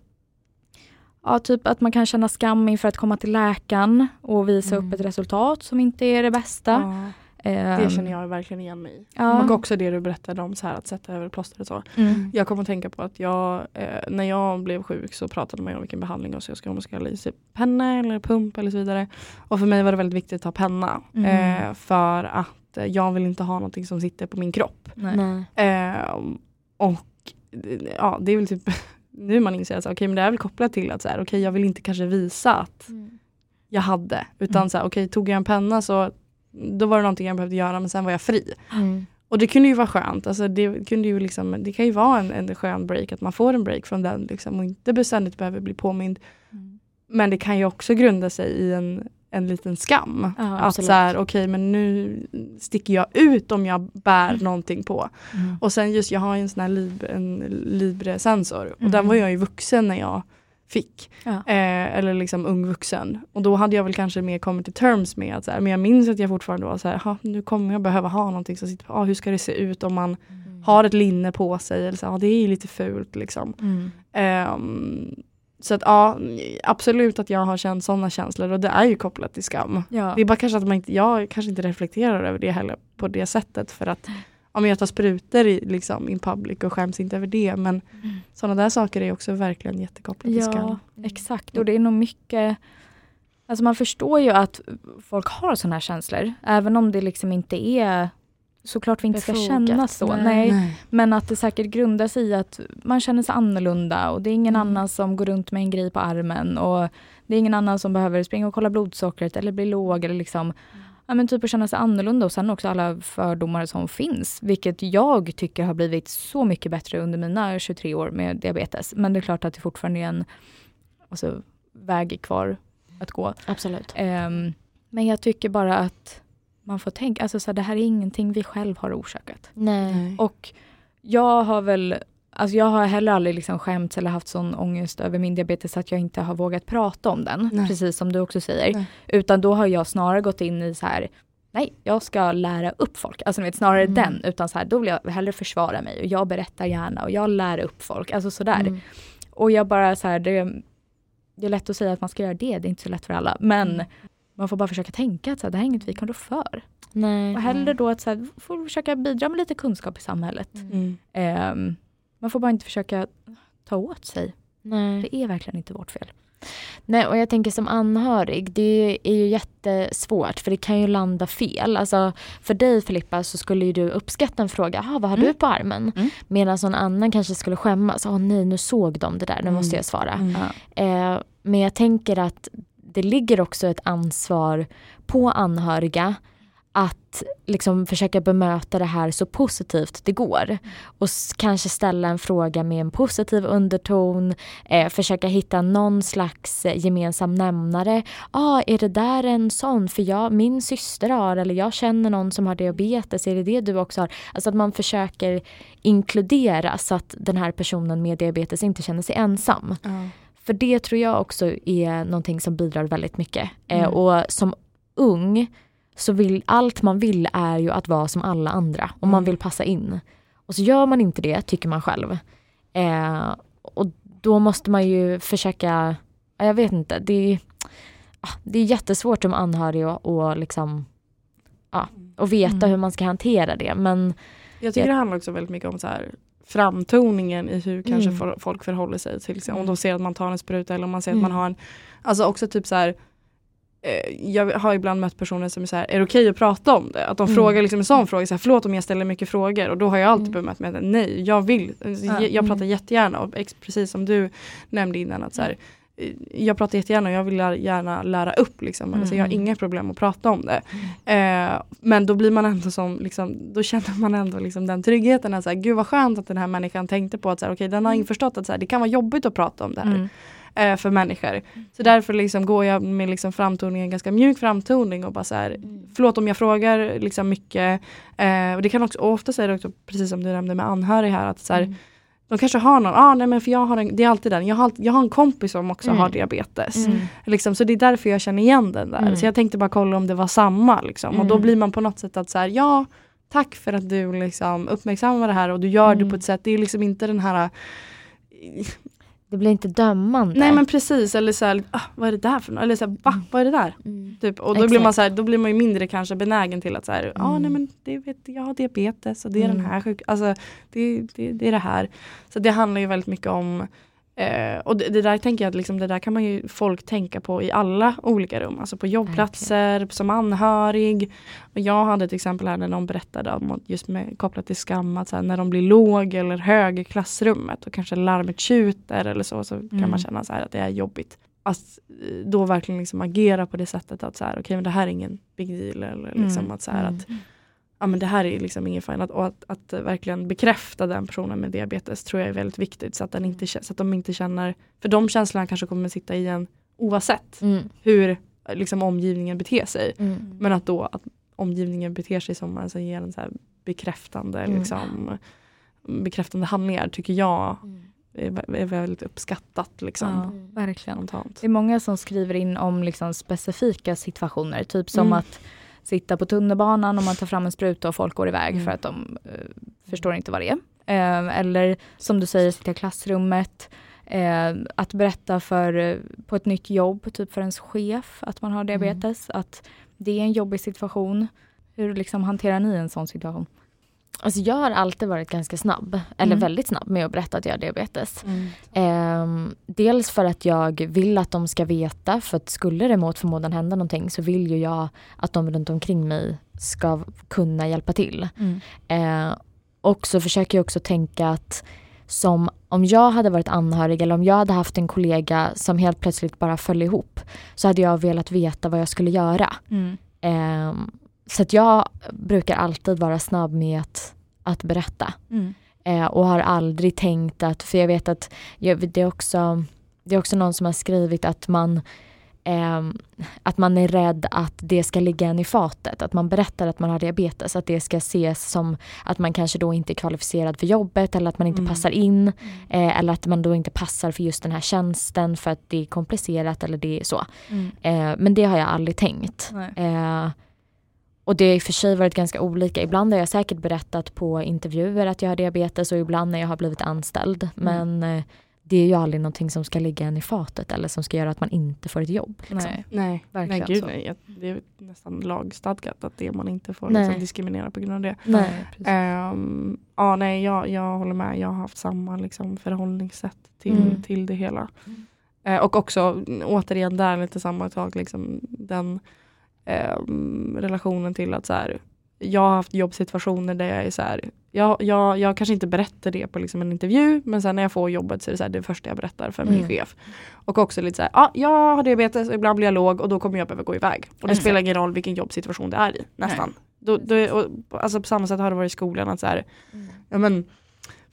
ja, typ att man kan känna skam inför att komma till läkaren och visa Mm. upp ett resultat som inte är det bästa. Ja, det Ehm, känner jag verkligen igen mig i. Ja. Och också det du berättade om så här, att sätta över plåster och så. Mm. Jag kommer att tänka på att jag, eh, när jag blev sjuk så pratade man om vilken behandling jag ska, om jag ska ha i penna eller pump eller så vidare. Och för mig var det väldigt viktigt att ha penna. Mm. Eh, för att jag vill inte ha någonting som sitter på min kropp. Eh, och ja, det är väl typ nu man inser att men det är väl kopplat till att så här, okej, jag vill inte kanske visa att jag hade. Utan Mm. så här, okej, tog jag en penna så då var det någonting jag behövde göra men sen var jag fri. Mm. Och det kunde ju vara skönt. Alltså det, kunde ju liksom, det kan ju vara en, en skön break, att man får en break från den liksom, och inte beständigt behöver bli påmind. Mm. Men det kan ju också grunda sig i en, en liten skam. Ja, att så här, okej men nu sticker jag ut om jag bär någonting på. Mm. Och sen just, jag har ju en sån här lib, en Libre-sensor och Mm. den var jag ju vuxen när jag fick. Ja. Eh, eller liksom ung vuxen. Och då hade jag väl kanske mer kommit till terms med att så här, men jag minns att jag fortfarande var så här, "Ha, nu kommer jag behöva ha någonting som sitter på, ah, hur ska det se ut om man har ett linne på sig, eller så, ah, det är ju lite fult liksom. Mm. Så att ja, absolut att jag har känt sådana känslor och det är ju kopplat till skam. Ja. Det är bara kanske att man inte, jag kanske inte reflekterar över det heller på det sättet för att om jag tar sprutor i, liksom, in public och skäms inte över det men sådana där saker är också verkligen jättekopplat till skam. Ja, exakt. Och det är nog mycket Alltså man förstår ju att folk har sådana här känslor. Även om det liksom inte är såklart vi inte ska Befogat, känna så. nej. Nej. Men att det säkert grundar sig i att man känner sig annorlunda och det är ingen Mm. annan som går runt med en grej på armen och det är ingen annan som behöver springa och kolla blodsockret eller bli låg eller liksom ja, men typ att känna sig annorlunda och sen också alla fördomar som finns. Vilket jag tycker har blivit så mycket bättre under mina 23 år med diabetes. Men det är klart att det fortfarande är en alltså, väg kvar att gå. Absolut. Um, men jag tycker bara att man får tänka, alltså så här, det här är ingenting vi själv har orsakat. Nej. Och jag har väl, alltså jag har heller aldrig liksom skämts eller haft sån ångest över min diabetes att jag inte har vågat prata om den, Nej. precis som du också säger. Nej. Utan då har jag snarare gått in i så här, nej, jag ska lära upp folk. Alltså vet, snarare Mm. den, utan så här, då vill jag hellre försvara mig och jag berättar gärna och jag lär upp folk, alltså sådär. Mm. Och jag bara så här, det, det är lätt att säga att man ska göra det, det är inte så lätt för alla. Men Mm. Man får bara försöka tänka att så här, det här är inget vi kan rå för. Nej. Och hellre då att så här, får försöka bidra med lite kunskap i samhället. Mm. Ehm, man får bara inte försöka ta åt sig. Nej. Det är verkligen inte vårt fel. Nej, och jag tänker som anhörig, det är ju jättesvårt för det kan ju landa fel. Alltså, för dig Filippa så skulle ju du uppskatta en fråga, "Jaha, vad har Mm. du på armen? Mm. Medan någon annan kanske skulle skämmas, åh nej nu såg de det där, nu Mm. måste jag svara. Mm. Eh, men jag tänker att det ligger också ett ansvar på anhöriga att liksom försöka bemöta det här så positivt det går. Och kanske ställa en fråga med en positiv underton, eh, försöka hitta någon slags eh, gemensam nämnare. ah, är det där en sån? För jag, min syster har, eller jag känner någon som har diabetes, är det det du också har? Alltså att man försöker inkludera så att den här personen med diabetes inte känner sig ensam. Mm. För det tror jag också är någonting som bidrar väldigt mycket. Eh, Mm. och som ung så vill allt man vill är ju att vara som alla andra och man Mm. vill passa in. Och så gör man inte det, tycker man själv. Eh, och då måste man ju försöka, ja, jag vet inte, det är, ah, det är jättesvårt som anhörig och, och liksom, ja, och veta Mm. hur man ska hantera det. Men Jag tycker det handlar också väldigt mycket om så här framtoningen i hur kanske Mm. fo- folk förhåller sig till sig. Om Mm. de ser att man tar en spruta eller om man ser att Mm. man har en, alltså också typ så här eh, jag har ibland mött personer som är så här, är det okej att prata om det? Att de Mm. frågar liksom en sån fråga, så här, förlåt om jag ställer mycket frågor och då har jag alltid Mm. bemött med att nej, jag vill, Ja. jag, jag pratar Mm. jättegärna och precis som du nämnde innan att så här, jag pratar jättegärna och jag vill gärna lära upp liksom. Alltså, jag har Mm. inga problem att prata om det. Eh, men då blir man ändå som, liksom, då känner man ändå liksom den tryggheten att så här, gud vad skönt att den här människan tänkte på att så här, okay, den har införstått att så här, det kan vara jobbigt att prata om det här Mm. eh, för människor. Så därför liksom går jag med liksom framtoningen, ganska mjuk framtoning och bara så här, förlåt om jag frågar liksom mycket. Eh, och det kan också, ofta är det också precis som du nämnde med anhörig här att så här, Mm. De kanske har någon, ah, nej men för jag har en, det är alltid den, jag har, jag har en kompis som också Mm. har diabetes. Mm. Liksom, så det är därför jag känner igen den där. Mm. Så jag tänkte bara kolla om det var samma. Liksom. Och då Mm. blir man på något sätt att så här, ja, tack för att du liksom uppmärksammar det här och du gör det Mm. på ett sätt, det är liksom inte den här det blir inte dömande. Nej men precis, eller så här, ah, vad är det där för något? Eller så här, va, vad är det där? Mm. Typ. Och då blir, man så här, då blir man ju mindre kanske benägen till att så här, ah, Mm. nej men det vet, jag har diabetes och det är den Mm. här sjuk alltså, det, det, det är det här. Så det handlar ju väldigt mycket om Eh, och det, det där tänker jag att liksom, det där kan man ju folk tänka på i alla olika rum. Alltså på jobbplatser, som anhörig. Och jag hade ett exempel här när någon berättade om just med, kopplat till skam att här, när de blir låg eller hög i klassrummet och kanske larmet tjuter eller så, så kan Mm. man känna så här att det är jobbigt. Att eh, då verkligen liksom agera på det sättet att så här, okej men det här är ingen big deal. Eller liksom Mm. att så här, Mm. att ja, men det här är liksom ingen fine. Att, och att, att verkligen bekräfta den personen med diabetes tror jag är väldigt viktigt. Så att, den inte, så att de inte känner, för de känslorna kanske kommer sitta i en oavsett Mm. hur eh, liksom, omgivningen beter sig. Mm. Men att då att omgivningen beter sig som alltså, ger en så här bekräftande, Mm. liksom, bekräftande handlingar tycker jag Mm. är, är väldigt uppskattat. Liksom, Ja, verkligen. spontant. Det är många som skriver in om liksom specifika situationer, typ som Mm. att sitta på tunnelbanan och man tar fram en spruta och folk går iväg Mm. för att de eh, förstår inte vad det är. Eh, eller som du säger, sitta i klassrummet. Eh, att berätta för, på ett nytt jobb, typ för ens chef, att man har diabetes. Att det är en jobbig situation. Hur liksom hanterar ni en sån situation? Alltså jag har alltid varit ganska snabb, eller Mm. väldigt snabb med att berätta att jag har diabetes. Mm. Ehm, dels för att jag vill att de ska veta, för att skulle det mot förmodan hända någonting så vill ju jag att de runt omkring mig ska kunna hjälpa till. Eh, och så försöker jag också tänka att som om jag hade varit anhörig eller om jag hade haft en kollega som helt plötsligt bara föll ihop så hade jag velat veta vad jag skulle göra. Mm. Ehm, så att jag brukar alltid vara snabb med att, att berätta. Mm. Eh, och har aldrig tänkt att, för jag vet att jag, det, är också, det är också någon som har skrivit att man ehm, att man är rädd att det ska ligga en i fatet, att man berättar att man har diabetes, att det ska ses som att man kanske då inte är kvalificerad för jobbet eller att man inte Mm. passar in eh, eller att man då inte passar för just den här tjänsten för att det är komplicerat eller det är så. Mm. Eh, men det har jag aldrig tänkt. Och det har i och för sig varit ganska olika. Ibland har jag säkert berättat på intervjuer att jag har diabetes och ibland när jag har blivit anställd. Men eh, det är ju aldrig någonting som ska ligga en i fatet eller som ska göra att man inte får ett jobb. Liksom. Nej. Nej, Verkligen nej gud nej. Det är nästan lagstadgat att det man inte får liksom, diskriminera på grund av det. Nej. precis. Ehm, ja, nej, jag, jag håller med. Jag har haft samma liksom, förhållningssätt till, Mm. till det hela. Eh, och också mm, återigen där lite samma sak, liksom, den ehm, relationen till att så här, jag har haft jobbsituationer där jag är så här, jag, jag, jag kanske inte berättar det på liksom en intervju men sen när jag får jobbet så är det så här, det första jag berättar för min Mm. chef. Och också lite så här, ja jag har diabetes och ibland blir jag låg och då kommer jag behöva gå iväg. Och det Exakt. spelar ingen roll vilken jobbsituation det är i, nästan. Då, då, och, alltså på samma sätt har det varit i skolan att så här, ja men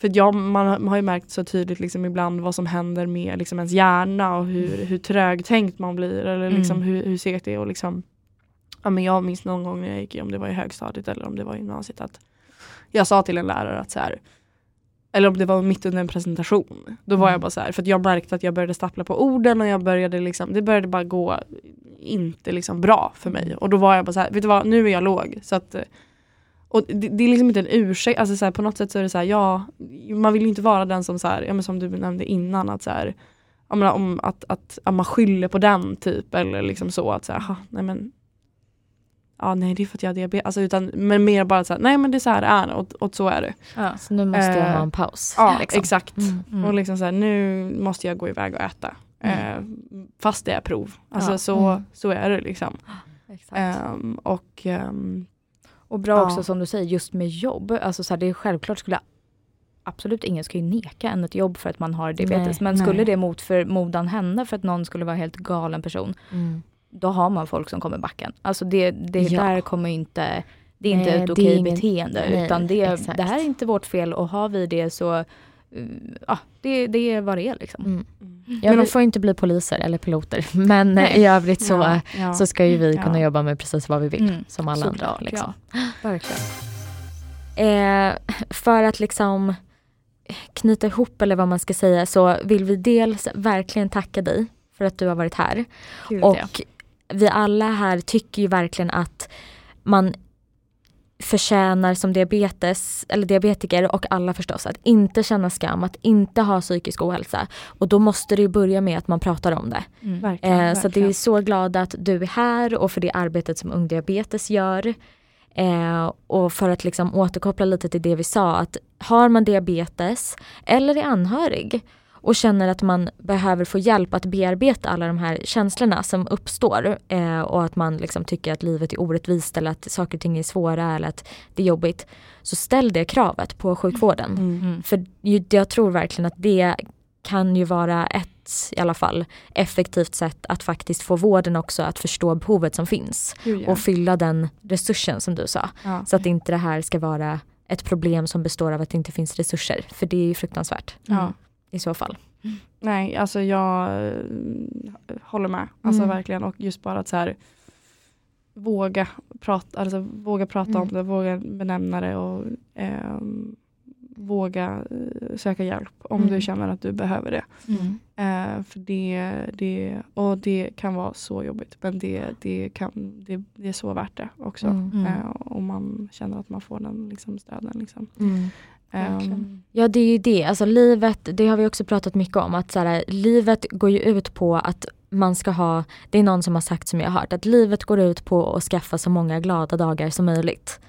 för jag, man, har- man har ju märkt så tydligt liksom ibland vad som händer med liksom ens hjärna och hur, hur trögtänkt man blir eller liksom Mm. hur, hur segt det är och liksom ja, men Jag minns någon gång när jag gick om det var i högstadiet eller om det var i gymnasiet att jag sa till en lärare att så här eller om det var mitt under en presentation. Då var jag Mm. bara så här, för att jag märkte att jag började stappla på orden och jag började liksom, det började bara gå inte liksom bra för mig. Och då var jag bara så här, vet du vad, nu är jag låg. Så att, och det, det är liksom inte en ursäkt, alltså så här, på något sätt så är det så här, ja, man vill ju inte vara den som så här, ja, men som du nämnde innan, att så här, menar, om att, att, att man skyller på den typ eller liksom så att så här, "Ha, nej men Ja nej det är för att jag har diabetes, alltså, utan, men mer bara så här, nej men det är så här det är och, och så är det. Ja. Så nu måste jag Eh, ha en paus. Ja liksom. exakt. Mm. Mm. Och liksom så här, nu måste jag gå iväg och äta. Mm. Eh, fast det är prov. Alltså Ja. så, Mm. så är det liksom. Exakt. Ehm, och ehm, Och bra Ja. också som du säger, just med jobb. Alltså så här, det är självklart skulle absolut ingen ska ju neka en ett jobb för att man har diabetes. Nej, men skulle nej. det mot förmodan hända för att någon skulle vara helt galen person, Mm. Då har man folk som kommer backen. Alltså det, det Ja. där kommer inte, det är inte Nej, ett det är okej ingen- beteende. nej, utan det, exakt. det här är inte vårt fel och har vi det så, uh, ja, det, det är vad det är liksom. Mm. mm. Ja, Men om- får inte bli poliser eller piloter men Nej. i övrigt så, ja, ja. så ska ju vi Ja. kunna jobba med precis vad vi vill Mm, som alla andra. Såklart, Liksom. ja. Verkligen. Eh, för att liksom knyta ihop eller vad man ska säga så vill vi dels verkligen tacka dig för att du har varit här. Gud, Och ja. Vi alla här tycker ju verkligen att man förtjänar som diabetes, eller diabetiker och alla förstås att inte känna skam, att inte ha psykisk ohälsa. Och då måste det ju börja med att man pratar om det. Mm. Verkligen, Eh, så vi är så glada att du är här och för det arbetet som Ung Diabetes gör. Eh, och för att liksom återkoppla lite till det vi sa att har man diabetes eller är anhörig och känner att man behöver få hjälp att bearbeta alla de här känslorna som uppstår eh, och att man liksom tycker att livet är orättvist eller att saker och ting är svåra eller att det är jobbigt. Så ställ det kravet på sjukvården. Mm. Mm. För ju, jag tror verkligen att det kan ju vara ett i alla fall effektivt sätt att faktiskt få vården också att förstå behovet som finns ja. och fylla den resursen som du sa. ja. Så att inte det här ska vara ett problem som består av att det inte finns resurser. För det är ju fruktansvärt Ja. I så fall. Nej, alltså jag eh, håller med. Alltså Mm. verkligen. Och just bara att så här våga prata, alltså, våga prata Mm. om det, våga benämna det och ehm, våga eh, söka hjälp om Mm. du känner att du behöver det. Mm. Eh, för det, det, och det kan vara så jobbigt men det, det, kan, det, det är så värt det också. Mm. Mm. Eh, om man känner att man får den liksom, stöden. Liksom. Verkligen. Ja det är ju det, alltså livet, det har vi också pratat mycket om att så här, livet går ju ut på att man ska ha, det är någon som har sagt som jag har hört, att livet går ut på att skaffa så många glada dagar som möjligt.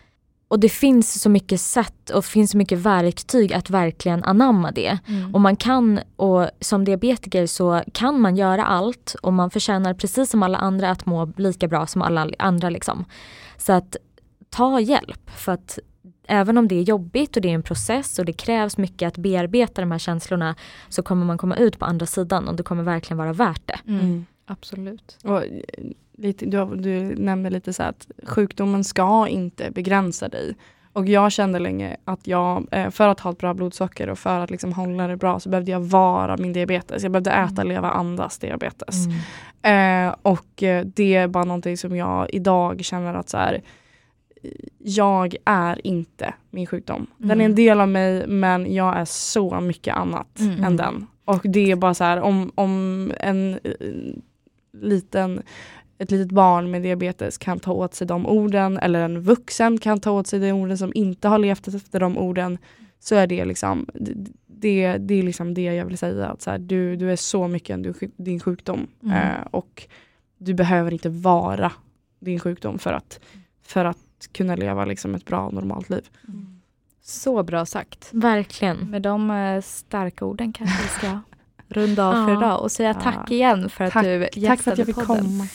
Och det finns så mycket sätt och finns så mycket verktyg att verkligen anamma det. Mm. Och man kan, och som diabetiker så kan man göra allt och man förtjänar precis som alla andra att må lika bra som alla andra liksom. Så att ta hjälp för att även om det är jobbigt och det är en process och det krävs mycket att bearbeta de här känslorna så kommer man komma ut på andra sidan och det kommer verkligen vara värt det. Mm. mm. Absolut. Och eh, lite, du, du nämnde lite så att sjukdomen ska inte begränsa dig. Och jag kände länge att jag, eh, för att ha ett bra blodsocker och för att liksom hålla det bra så behövde jag vara min diabetes. Jag behövde äta, Mm. leva, andas diabetes. Mm. Eh, och eh, det är bara någonting som jag idag känner att så här, jag är inte min sjukdom. Den är en Mm. del av mig men jag är så mycket annat Mm. än den. Och det är bara så här om, om en eh, liten ett litet barn med diabetes kan ta åt sig de orden eller en vuxen kan ta åt sig de orden som inte har levt efter de orden så är det liksom det, det är liksom det jag vill säga. Att så här, du, du är så mycket än din sjukdom Mm. eh, och du behöver inte vara din sjukdom för att, för att kunna leva liksom ett bra normalt liv. Så bra sagt. Verkligen. Med de eh, starka orden kanske vi ska runda av för idag och säga Ja. tack igen för att Tack- du Tack för att gästade jag fick podden. komma.